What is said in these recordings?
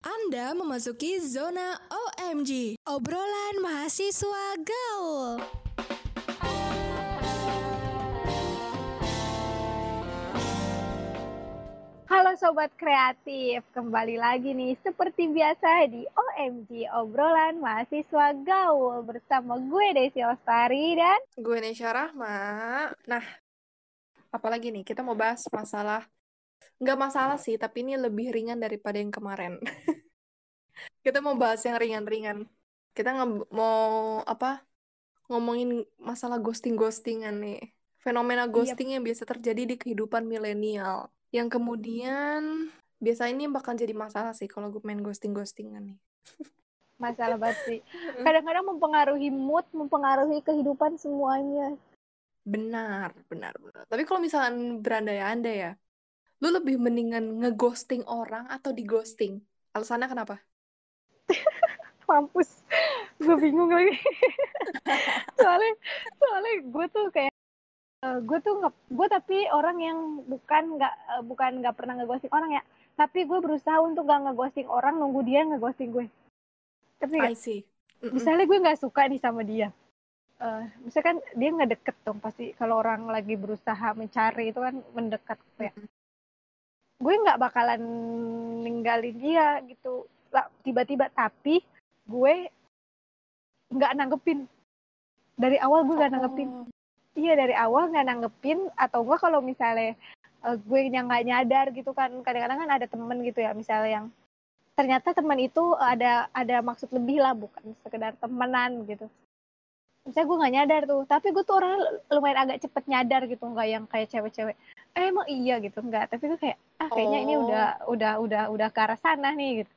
Anda memasuki zona OMG, obrolan mahasiswa gaul. Halo Sobat Kreatif, kembali lagi nih seperti biasa di OMG Obrolan Mahasiswa Gaul bersama gue Desi Lestari dan Gue Nesya Rahma. Nah, apalagi nih, kita mau bahas masalah, nggak masalah sih, tapi ini lebih ringan daripada yang kemarin. kita mau bahas yang ringan-ringan. Kita nge- mau, apa, ngomongin masalah ghosting-ghostingan nih. Fenomena ghosting yang biasa terjadi di kehidupan milenial. Yang kemudian, biasa ini bakal jadi masalah sih kalau gue main ghosting-ghostingan nih. masalah banget sih. Kadang-kadang mempengaruhi mood, mempengaruhi kehidupan semuanya. Benar, benar, benar. Tapi kalau misalkan berandai-andai ya, lu lebih mendingan ngeghosting orang atau di-ghosting? Alasannya kenapa? Mampus, gue bingung lagi. soalnya, soalnya gue tuh kayak eh, gue tuh nggak, gue tapi orang yang bukan nggak eh, bukan nggak pernah ngeghosting orang ya. Tapi gue berusaha untuk gak ngeghosting orang, nunggu dia ngeghosting gue. Tapi I see. Mm-mm. misalnya gue nggak suka nih sama dia eh misalnya kan dia nggak deket dong pasti kalau orang lagi berusaha mencari itu kan mendekat kayak gue nggak bakalan ninggalin dia gitu. Lah tiba-tiba tapi gue nggak nanggepin. Dari awal gue nggak nanggepin. Oh, iya dari awal nggak nanggepin atau enggak kalau misalnya eh, gue yang nggak nyadar gitu kan kadang-kadang kan ada temen gitu ya misalnya yang ternyata teman itu ada ada maksud lebih lah bukan sekedar temenan gitu misalnya gue nggak nyadar tuh. Tapi gue tuh orang lumayan agak cepet nyadar gitu nggak yang kayak cewek-cewek. Eh, emang iya? Gitu. Nggak. Tapi gue kayak ah kayaknya ini Oh. udah udah udah udah ke arah sana nih gitu.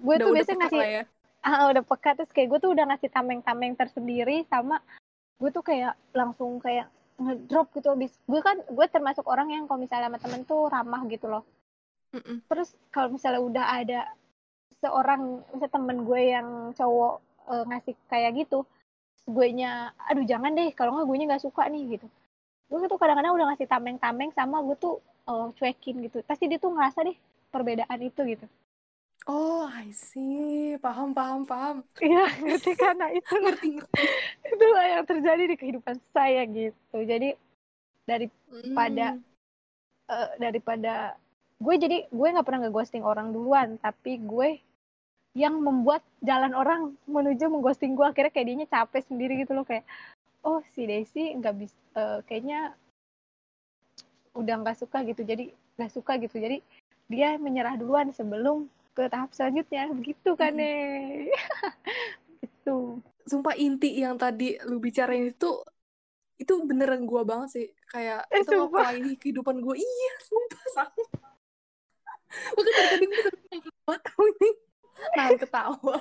Gue Udah tuh udah biasanya ngasih ya. ah udah peka. Terus kayak gue tuh udah ngasih tameng-tameng tersendiri sama gue tuh kayak langsung kayak ngedrop gitu habis gue kan gue termasuk orang yang kalau misalnya sama temen tuh ramah gitu loh. Mm-mm. terus kalau misalnya udah ada seorang misalnya temen gue yang cowok eh, ngasih kayak gitu gue nya aduh jangan deh kalau nggak gue nya nggak suka nih gitu gue tuh kadang-kadang udah ngasih tameng-tameng sama gue tuh eh, cuekin gitu pasti dia tuh ngerasa deh perbedaan itu gitu Oh, I see. Paham, paham, paham. iya ngerti karena itu Ngerti, ngerti. itulah yang terjadi di kehidupan saya gitu jadi dari Pada- Hmm. eh, daripada gue jadi gue nggak pernah ngeghosting orang duluan tapi gue yang membuat jalan orang menuju mengghosting gue akhirnya kayak dianya capek sendiri gitu loh kayak oh si Desi nggak bisa kayaknya udah nggak suka gitu jadi nggak suka gitu jadi dia menyerah duluan sebelum ke tahap selanjutnya begitu kan nih itu Sumpah inti yang tadi lu bicarain itu itu beneran gua banget sih. Kayak Eh, itu apply di kehidupan gua. Iya, sumpah sama. Dari tadi gue tahu ini. Nahan ketawa.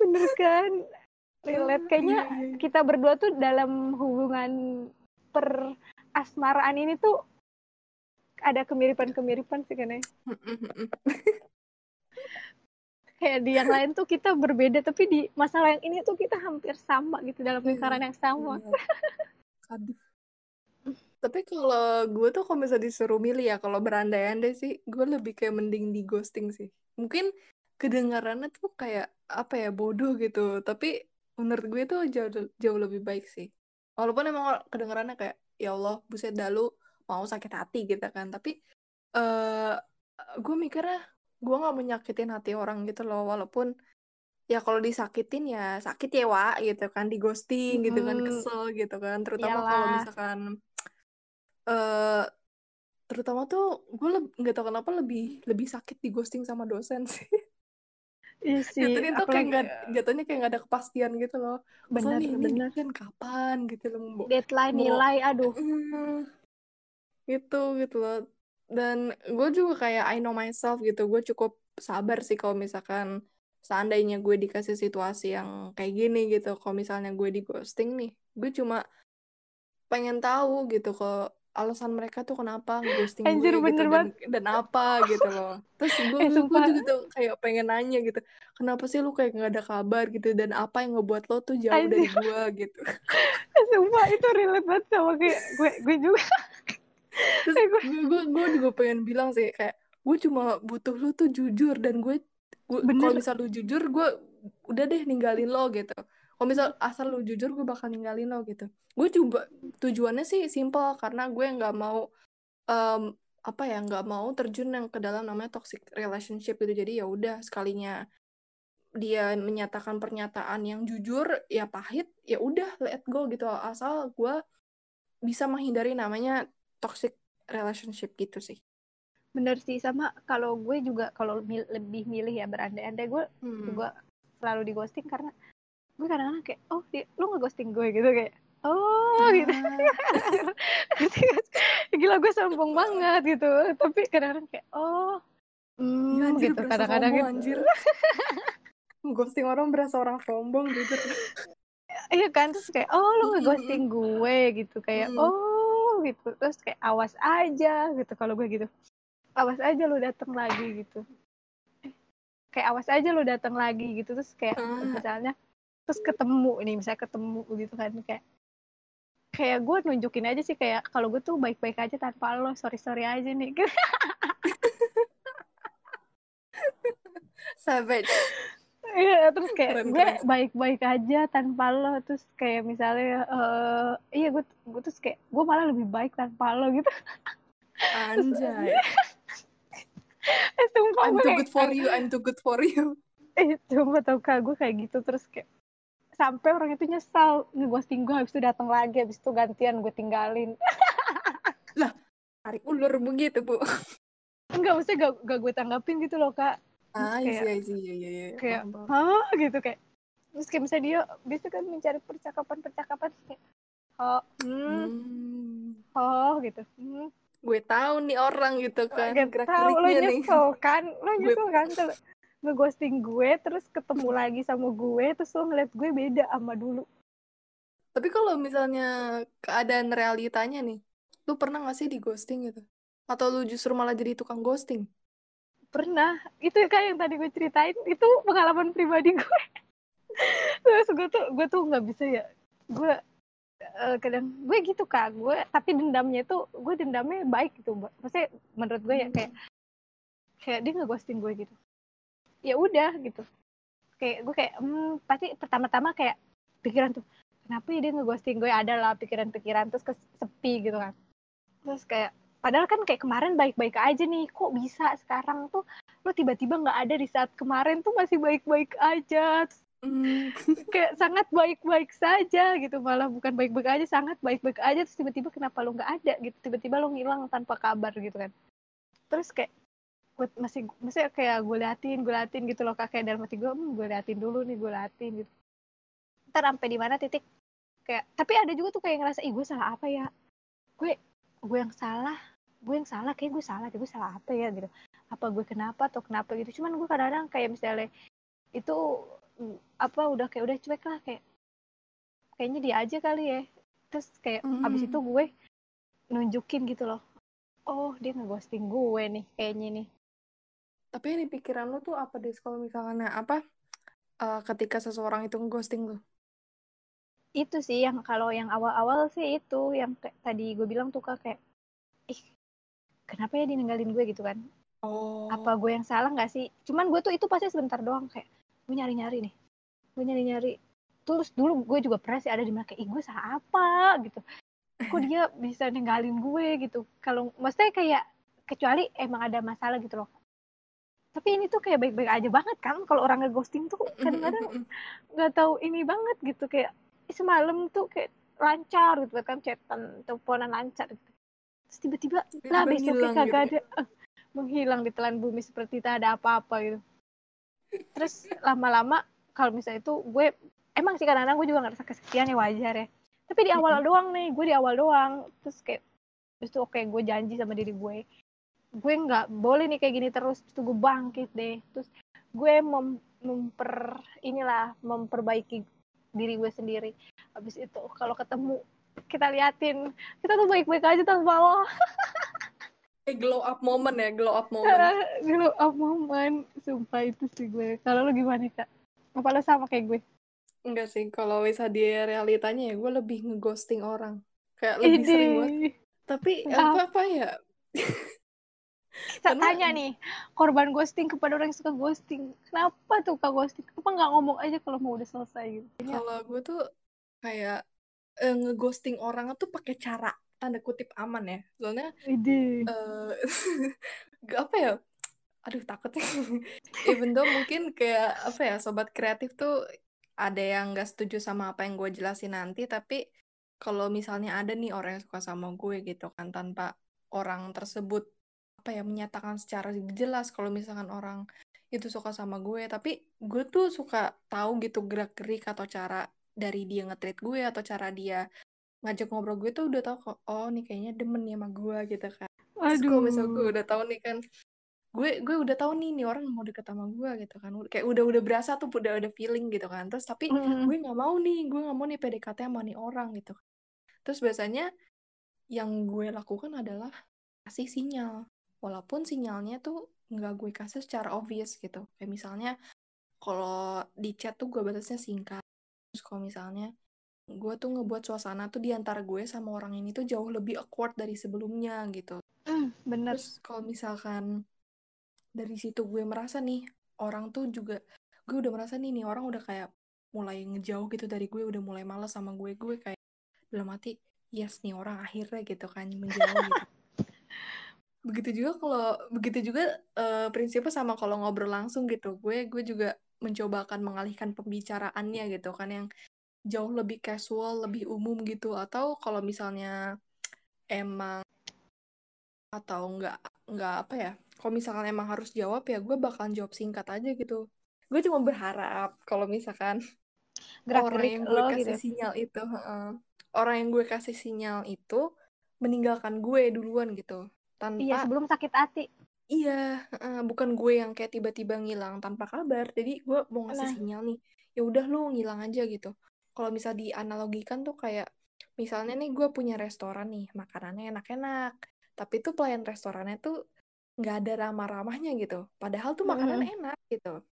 bener kan relate kayaknya Iya, iya, kita berdua tuh dalam hubungan per asmaraan ini tuh ada kemiripan-kemiripan sih kan ya. Kayak di yang lain tuh kita berbeda, tapi di masalah yang ini tuh kita hampir sama gitu dalam Iya, lingkaran yang sama. Aduh. Tapi kalau gue tuh kalau misalnya disuruh milih ya, kalau berandai-andai sih, gue lebih kayak mending di ghosting sih. Mungkin kedengarannya tuh kayak apa ya bodoh gitu, tapi menurut gue tuh jauh jauh lebih baik sih. Walaupun emang kedengarannya kayak ya Allah buset dah lu mau sakit hati gitu kan, tapi eh gue mikirnya gue nggak menyakitin hati orang gitu loh, walaupun ya kalau disakitin ya sakit ya wa gitu kan di ghosting gitu kan kesel gitu kan. Terutama kalau misalkan eh terutama tuh gue nggak tahu kenapa lebih lebih sakit di ghosting sama dosen sih. Iya sih, jatuhnya tuh kayak nggak jatuhnya kayak nggak ada kepastian gitu loh. Masalah nih bener deadline kapan gitu loh mau deadline mau nilai, aduh. Hmm, gitu gitu loh. Dan gue juga kayak I know myself gitu gue cukup sabar sih kalau misalkan seandainya gue dikasih situasi yang kayak gini gitu. Kalau misalnya gue di ghosting nih gue cuma pengen tahu gitu kok alasan mereka tuh kenapa ghosting Anjir, gue gitu bener dan banget. dan apa gitu loh terus gue Eh, gue juga tuh kayak pengen nanya gitu kenapa sih lu kayak nggak ada kabar gitu dan apa yang ngebuat lo tuh jauh dari Anjir. gue gitu Sumpah itu relate banget sama kayak gue gue juga. terus Eh, gue gue gue juga pengen bilang sih kayak gue cuma butuh lu tuh jujur dan gue, gue kalau misal lu jujur gue udah deh ninggalin lo gitu kalau misal asal lu jujur gue bakal ninggalin lo gitu. Gue coba tujuannya sih simple karena gue nggak mau em, apa ya nggak mau terjun yang ke dalam namanya toxic relationship gitu. Jadi ya udah sekalinya dia menyatakan pernyataan yang jujur ya pahit ya udah let go gitu. Asal gue bisa menghindari namanya toxic relationship gitu sih. Bener sih sama kalau gue juga kalau mil- lebih milih ya berandai-andai gue Hmm. juga selalu di ghosting karena gue kadang-kadang kayak oh di, lu nggak ghosting gue gitu kayak oh gitu. Gila gue sombong banget gitu. Tapi kadang-kadang kayak oh hmm, Iya, anjir, gitu kadang-kadang gitu. anjir. Ghosting orang berasa orang sombong jujur. iya kan terus kayak oh lu nggak ghosting gue gitu kayak Mm. oh gitu. Terus kayak awas aja gitu kalau gue gitu. Awas aja lu datang lagi gitu. Eh, kayak awas aja lu datang lagi gitu. Terus kayak Ah. misalnya terus ketemu nih misalnya ketemu gitu kan kayak kayak gue nunjukin aja sih kayak kalau gue tuh baik-baik aja tanpa lo sorry sorry aja nih Savage. Iya, terus kayak Keren, gue baik-baik aja tanpa lo terus kayak misalnya eh iya gue gue terus kayak gue malah lebih baik tanpa lo gitu Anjay. eh sumpah I'm too good for you. I'm too good for you. eh sumpah tau kak gue kayak gitu terus kayak sampai orang itu nyesal ngeghosting gue habis itu datang lagi habis itu gantian gue tinggalin Tarik ulur begitu, Bu. enggak maksudnya gak, gak gue tanggapin gitu loh kak Ah, iya, iya, iya, iya, iya. kayak hah gitu kayak terus kayak misalnya dia biasa kan mencari percakapan percakapan kayak oh hmm, Hmm. oh gitu hmm. Gue tahu nih orang gitu kan. Gak tahu lo Gerak-geriknya nih. nyesel kan lo Gue- nyesel kan Ter- ngeghosting gue terus ketemu lagi sama gue terus lo ngeliat gue beda sama dulu Tapi kalau misalnya keadaan realitanya nih, lu pernah gak sih di ghosting gitu? Atau lu justru malah jadi tukang ghosting? pernah itu kayak yang tadi gue ceritain itu pengalaman pribadi gue terus gue tuh gue tuh nggak bisa ya gue eh, kadang gue gitu kak gue tapi dendamnya itu gue dendamnya baik gitu Mbak. maksudnya menurut gue ya kayak kayak dia nggak ghosting gue gitu ya udah gitu. Kayak gue kayak hmm, pasti pertama-tama kayak pikiran tuh kenapa ya dia ngeghosting gue? Ada lah pikiran-pikiran terus kesepi gitu kan. Terus kayak padahal kan kayak kemarin baik-baik aja nih kok bisa sekarang tuh lo tiba-tiba nggak ada di saat kemarin tuh masih baik-baik aja. Terus Hmm. kayak sangat baik-baik saja gitu malah bukan baik-baik aja sangat baik-baik aja terus tiba-tiba kenapa lo nggak ada gitu? Tiba-tiba lo ngilang tanpa kabar gitu kan. Terus kayak gue masih masih kayak gue liatin gue liatin gitu loh kakek dalam hati gue hmm, gue liatin dulu nih gue liatin gitu. Ntar sampai di mana titik kayak tapi ada juga tuh kayak ngerasa ih gue salah apa ya? Gue gue yang salah. Gue yang salah kayak gue salah gue salah apa ya? Gitu. Apa gue kenapa atau kenapa gitu. Cuman gue kadang-kadang kayak misalnya itu mm, apa udah kayak udah cuek lah kayak kayaknya dia aja kali ya. Terus kayak abis Hmm. itu gue nunjukin gitu loh oh dia ngeghosting gue nih kayaknya nih Tapi yang di pikiran lu tuh apa deh kalau misalnya apa eh, ketika seseorang itu ghosting lu? itu sih yang kalau yang awal-awal sih itu yang kayak tadi gue bilang tuh kak kayak ih kenapa ya dia ninggalin gue? Gitu kan. Oh. apa gue yang salah nggak sih? Cuman gue tuh itu pasti sebentar doang kayak gue nyari nyari nih. Gue nyari nyari terus dulu gue juga pernah sih ada di mana kayak ih gue salah apa? Gitu. Kok dia bisa ninggalin gue? Gitu. Kalau maksudnya kayak kecuali emang ada masalah gitu loh tapi ini tuh kayak baik-baik aja banget kan kalau orang ngeghosting tuh kadang-kadang nggak tahu ini banget gitu kayak "Ih, semalam tuh kayak lancar gitu kan chatan teleponan lancar gitu. Terus tiba-tiba lah besoknya kagak gitu ada. Eh, menghilang di telan bumi seperti tak ada apa-apa gitu. Terus lama-lama kalau misalnya itu gue emang sih kadang-kadang gue juga ngerasa kesepian ya wajar ya. Tapi di awal doang nih gue di awal doang. Terus kayak terus tuh oke gue janji sama diri gue gue nggak boleh nih kayak gini terus gue bangkit deh terus gue mem memper inilah memperbaiki diri gue sendiri habis itu kalau ketemu kita liatin kita tuh baik-baik aja tanpa lo Kayak glow up moment ya, glow up moment. Glow up moment sumpah itu sih gue kalau lo gimana kak apa lo sama kayak gue Enggak sih, kalau bisa di realitanya ya gue lebih ngeghosting orang. Kayak lebih sering banget. Ide. Tapi apa apa ya? Karena- tanya nih, korban ghosting kepada orang yang suka ghosting. Kenapa tuh kak ghosting? Kenapa nggak ngomong aja kalau mau udah selesai gitu? Kalau gue tuh kayak eh, ngeghosting orang tuh pakai cara tanda kutip aman ya. Soalnya eh gak apa ya? Aduh takut. Even though mungkin kayak apa ya sobat kreatif tuh ada yang gak setuju sama apa yang gue jelasin nanti, tapi kalau misalnya ada nih orang yang suka sama gue gitu kan tanpa orang tersebut apa ya menyatakan secara jelas kalau misalkan orang itu suka sama gue, tapi gue tuh suka tahu gitu gerak-gerik atau cara dari dia nge-treat gue atau cara dia ngajak ngobrol gue tuh udah tahu kok oh nih kayaknya demen nih sama gue gitu kan. Terus kalau misalnya gue udah tahu nih kan gue gue udah tahu nih nih orang mau deket sama gue gitu kan. Kayak udah udah berasa tuh udah ada feeling gitu kan. Terus tapi Mm-mm. gue nggak mau nih gue nggak mau nih PDKT sama nih orang gitu. Terus biasanya yang gue lakukan adalah kasih sinyal walaupun sinyalnya tuh nggak gue kasih secara obvious gitu kayak misalnya kalau di chat tuh gue batasnya singkat terus kalau misalnya gue tuh ngebuat suasana tuh di antara gue sama orang ini tuh jauh lebih awkward dari sebelumnya gitu Mm, bener. Terus kalau misalkan dari situ gue merasa nih orang tuh juga gue udah merasa nih nih orang udah kayak mulai ngejauh gitu dari gue udah mulai malas sama gue gue kayak dalam hati yes nih orang akhirnya gitu kan menjauh gitu. begitu juga kalau begitu juga eh, prinsipnya sama kalau ngobrol langsung gitu. Gue gue juga mencoba akan mengalihkan pembicaraannya gitu kan yang jauh lebih casual lebih umum gitu. Atau kalau misalnya emang atau nggak nggak apa ya kalau misalkan emang harus jawab ya gue bakalan jawab singkat aja gitu. Gue cuma berharap kalau misalkan orang Gerak-gerik yang gue lo kasih gitu. sinyal itu heeh, orang yang gue kasih sinyal itu meninggalkan gue duluan gitu tanpa Iya, sebelum sakit hati. Iya, heeh, bukan gue yang kayak tiba-tiba ngilang tanpa kabar. Jadi gue mau ngasih Nah. sinyal nih, ya udah lu ngilang aja gitu. Kalau misal dianalogikan tuh kayak misalnya nih gue punya restoran nih, makanannya enak-enak, tapi tuh pelayan restorannya tuh nggak ada ramah-ramahnya gitu. Padahal tuh makanan enak gitu.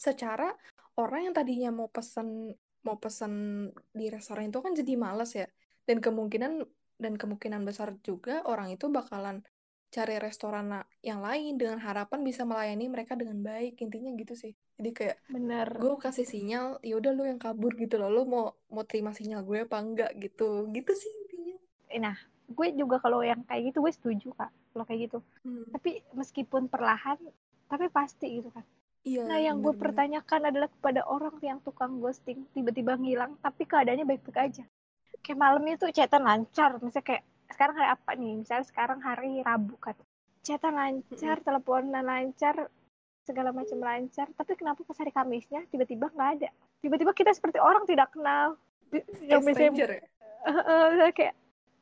Secara orang yang tadinya mau pesen mau pesen di restoran itu kan jadi males ya. Dan kemungkinan dan kemungkinan besar juga orang itu bakalan cari restoran yang lain dengan harapan bisa melayani mereka dengan baik intinya gitu sih jadi kayak Bener. gue kasih sinyal ya udah lu yang kabur gitu loh lu mau mau terima sinyal gue apa enggak gitu gitu sih intinya Nah, gue juga kalau yang kayak gitu gue setuju kak. Kalau kayak gitu. Hmm, Tapi meskipun perlahan, tapi pasti gitu kan. iya Nah, yang gue bener-bener. pertanyakan adalah kepada orang yang tukang ghosting, tiba-tiba ngilang, tapi keadaannya baik-baik aja. Kayak malamnya tuh chatan lancar, misalnya kayak sekarang hari apa nih? Misalnya sekarang hari Rabu kan. Chatan lancar, teleponan lancar, segala macam lancar, tapi kenapa pas hari Kamisnya tiba-tiba nggak ada? Tiba-tiba kita seperti orang tidak kenal. Di- Yang ya eh, eh, kayak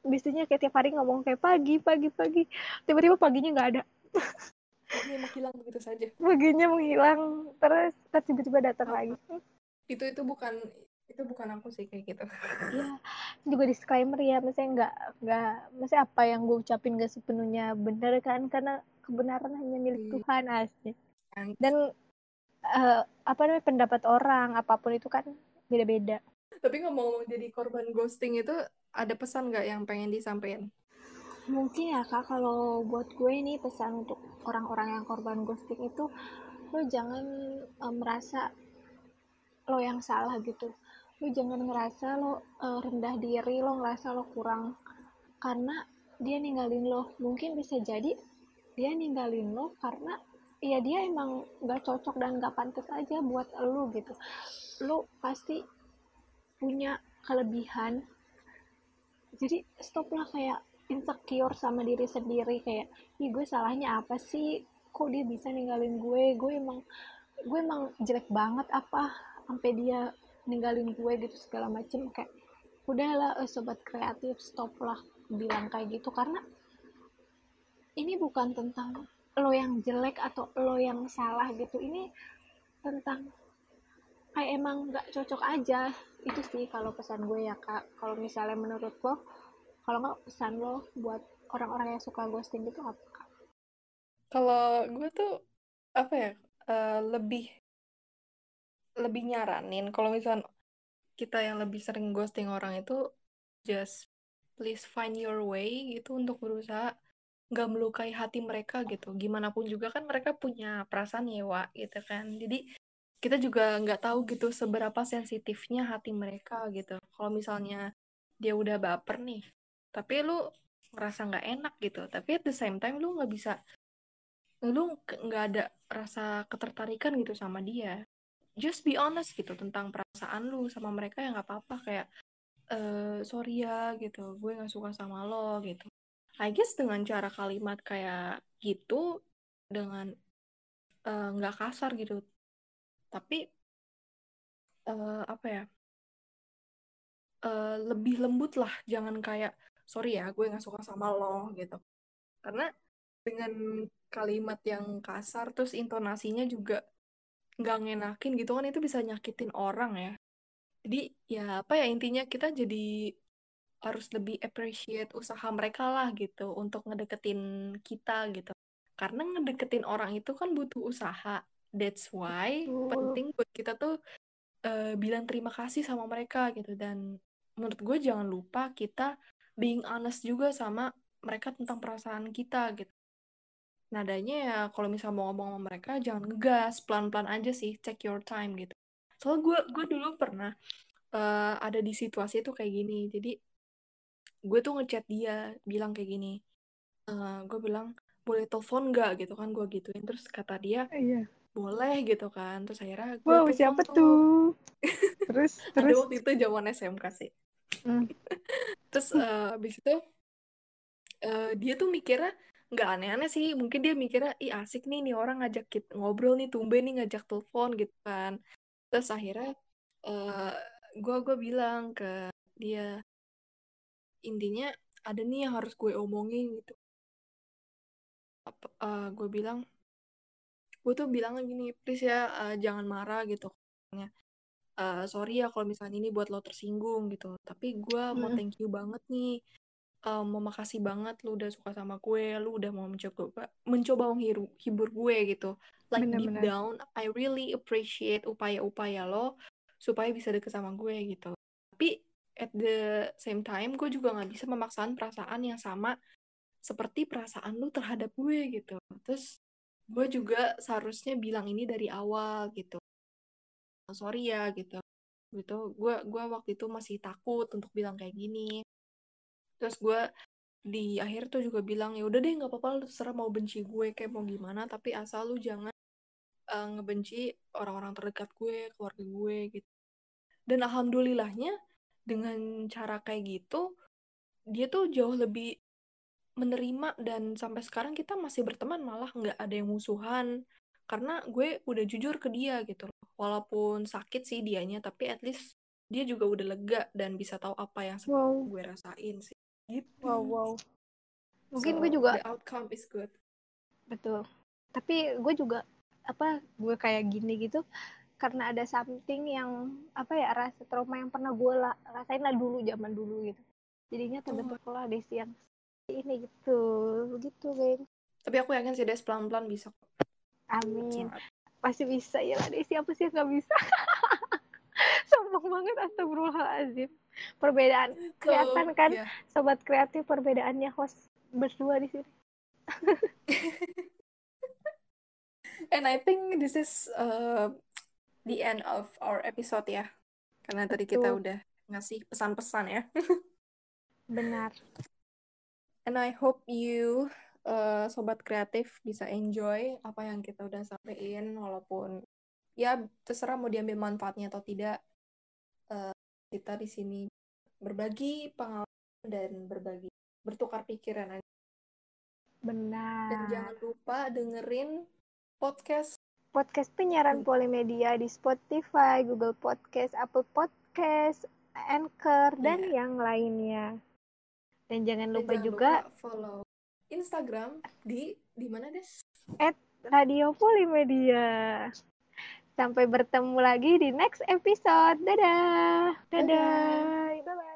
biasanya kayak tiap hari ngomong kayak pagi, pagi, pagi. Tiba-tiba paginya nggak ada. dia mau hilang begitu saja Paginya menghilang, terus terus tiba-tiba datang lagi. itu itu bukan itu bukan aku sih kayak gitu Iya, juga disclaimer ya, maksudnya nggak nggak, maksudnya apa yang gue ucapin gak sepenuhnya benar kan, karena kebenaran hanya milik Iya. Tuhan asli. Dan eh, apa namanya pendapat orang apa pun itu kan beda-beda. tapi ngomong jadi korban ghosting itu ada pesan nggak yang pengen disampaikan Mungkin ya kak, kalau buat gue ini pesan untuk orang-orang yang korban ghosting itu, lo jangan eh, merasa lo yang salah gitu. Lo jangan ngerasa lo eh, rendah diri, lo ngerasa lo kurang karena dia ninggalin lo. Mungkin bisa jadi dia ninggalin lo karena ya dia emang gak cocok dan gak pantas aja buat lo gitu. Lo pasti punya kelebihan. Jadi stoplah kayak insecure sama diri sendiri kayak ih gue salahnya apa sih kok dia bisa ninggalin gue gue emang gue emang jelek banget apa sampai dia ninggalin gue gitu segala macem kayak udahlah eh, sobat kreatif stoplah bilang kayak gitu. Karena ini bukan tentang lo yang jelek atau lo yang salah gitu. Ini tentang kayak emang nggak cocok aja. Itu sih kalau pesan gue ya kak. Kalau misalnya menurut lo kalau nggak pesan lo buat orang-orang yang suka ghosting gitu apa kak? Kalau gue tuh apa ya eh, lebih lebih nyaranin. Kalau misalnya kita yang lebih sering ghosting orang itu just please find your way gitu untuk berusaha nggak melukai hati mereka gitu. Gimana pun juga kan mereka punya perasaan Wak gitu kan. Jadi kita juga nggak tahu gitu seberapa sensitifnya hati mereka gitu. Kalau misalnya dia udah baper nih tapi lu ngerasa nggak enak gitu. Tapi at the same time lu nggak bisa lu nggak ada rasa ketertarikan gitu sama dia just be honest gitu tentang perasaan lu sama mereka ya nggak apa-apa kayak uh, sorry ya gitu. Gue nggak suka sama lo gitu. I guess dengan cara kalimat kayak gitu dengan eh, nggak uh, kasar gitu. Tapi uh, apa ya uh, lebih lembut lah. Jangan kayak sorry ya gue nggak suka sama lo gitu. Karena dengan kalimat yang kasar terus intonasinya juga nggak ngenakin gitu kan itu bisa nyakitin orang ya jadi ya apa ya intinya kita jadi harus lebih appreciate usaha mereka lah gitu untuk ngedeketin kita gitu. Karena ngedeketin orang itu kan butuh usaha. That's why Betul. penting buat kita tuh uh, bilang terima kasih sama mereka gitu dan menurut gue jangan lupa kita being honest juga sama mereka tentang perasaan kita gitu. Nadanya ya kalau misal mau ngomong sama mereka jangan ngegas, pelan-pelan aja sih, take your time gitu. Soalnya gue gue dulu pernah uh, ada di situasi itu kayak gini. Jadi gue tuh ngechat dia bilang kayak gini uh, gue bilang boleh telepon nggak gitu kan gue gituin terus kata dia iya. boleh gitu kan terus akhirnya gue wow siapa tuh, tuh? terus terus ada waktu itu zaman SMK sih mm. terus uh, abis itu uh, dia tuh mikirnya nggak aneh-aneh sih. Mungkin dia mikirnya ih asik nih nih orang ngajak kita ngobrol nih tumben nih ngajak telepon gitu kan. Terus akhirnya uh, gue gue bilang ke dia intinya ada nih yang harus gue omongin gitu. Apa uh, gue bilang gue tuh bilang gini please ya uh, jangan marah gitu. Uh, sorry ya kalau misalnya ini buat lo tersinggung gitu. Tapi gue mau thank you banget nih uh, mau makasih banget lu udah suka sama gue lu udah mau mencoba mencoba menghibur gue gitu. Like Bener -bener. deep down I really appreciate upaya-upaya lo supaya bisa deket sama gue gitu. Tapi at the same time gue juga nggak bisa memaksakan perasaan yang sama seperti perasaan lu terhadap gue gitu. Terus gue juga seharusnya bilang ini dari awal gitu. Sorry ya gitu. Gitu. Gue gue waktu itu masih takut untuk bilang kayak gini terus gue di akhir tuh juga bilang ya udah deh nggak apa-apa lu terserah mau benci gue kayak mau gimana tapi asal lu jangan uh, ngebenci orang-orang terdekat gue keluarga gue gitu. Dan alhamdulillahnya dengan cara kayak gitu dia tuh jauh lebih menerima dan sampai sekarang kita masih berteman malah nggak ada yang musuhan karena gue udah jujur ke dia gitu loh. Walaupun sakit sih dianya tapi at least dia juga udah lega dan bisa tahu apa yang wow. gue rasain sih gitu. Wow wow. Mungkin so, gue juga the outcome is good. Betul. Tapi gue juga apa gue kayak gini gitu karena ada something yang apa ya rasa trauma yang pernah gue la, rasain lah dulu zaman dulu gitu. Jadinya terbentuk oh. desi yang ini gitu. Gitu geng tapi aku yakin sih Des pelan-pelan bisa amin. Pasti bisa ya lah Desi apa sih yang nggak bisa? Sombong banget astagfirullahaladzim perbedaan kelihatan kan yeah. sobat kreatif perbedaannya host berdua di sini and I think this is uh, the end of our episode ya. Karena tadi kita udah ngasih pesan-pesan ya. Benar. And I hope you uh, sobat kreatif bisa enjoy apa yang kita udah sampaikan walaupun ya terserah mau diambil manfaatnya atau tidak. Kita di sini berbagi pengalaman dan berbagi bertukar pikiran aja. Benar. Dan jangan lupa dengerin podcast podcast penyiaran Polimedia di Spotify, Google Podcast, Apple Podcast, Anchor, dan yeah. yang lainnya. Dan jangan lupa dan jangan juga lupa follow Instagram di di mana des? At Radio Polimedia. Sampai bertemu lagi di next episode. Dadah. Dadah. Dadah. Bye bye.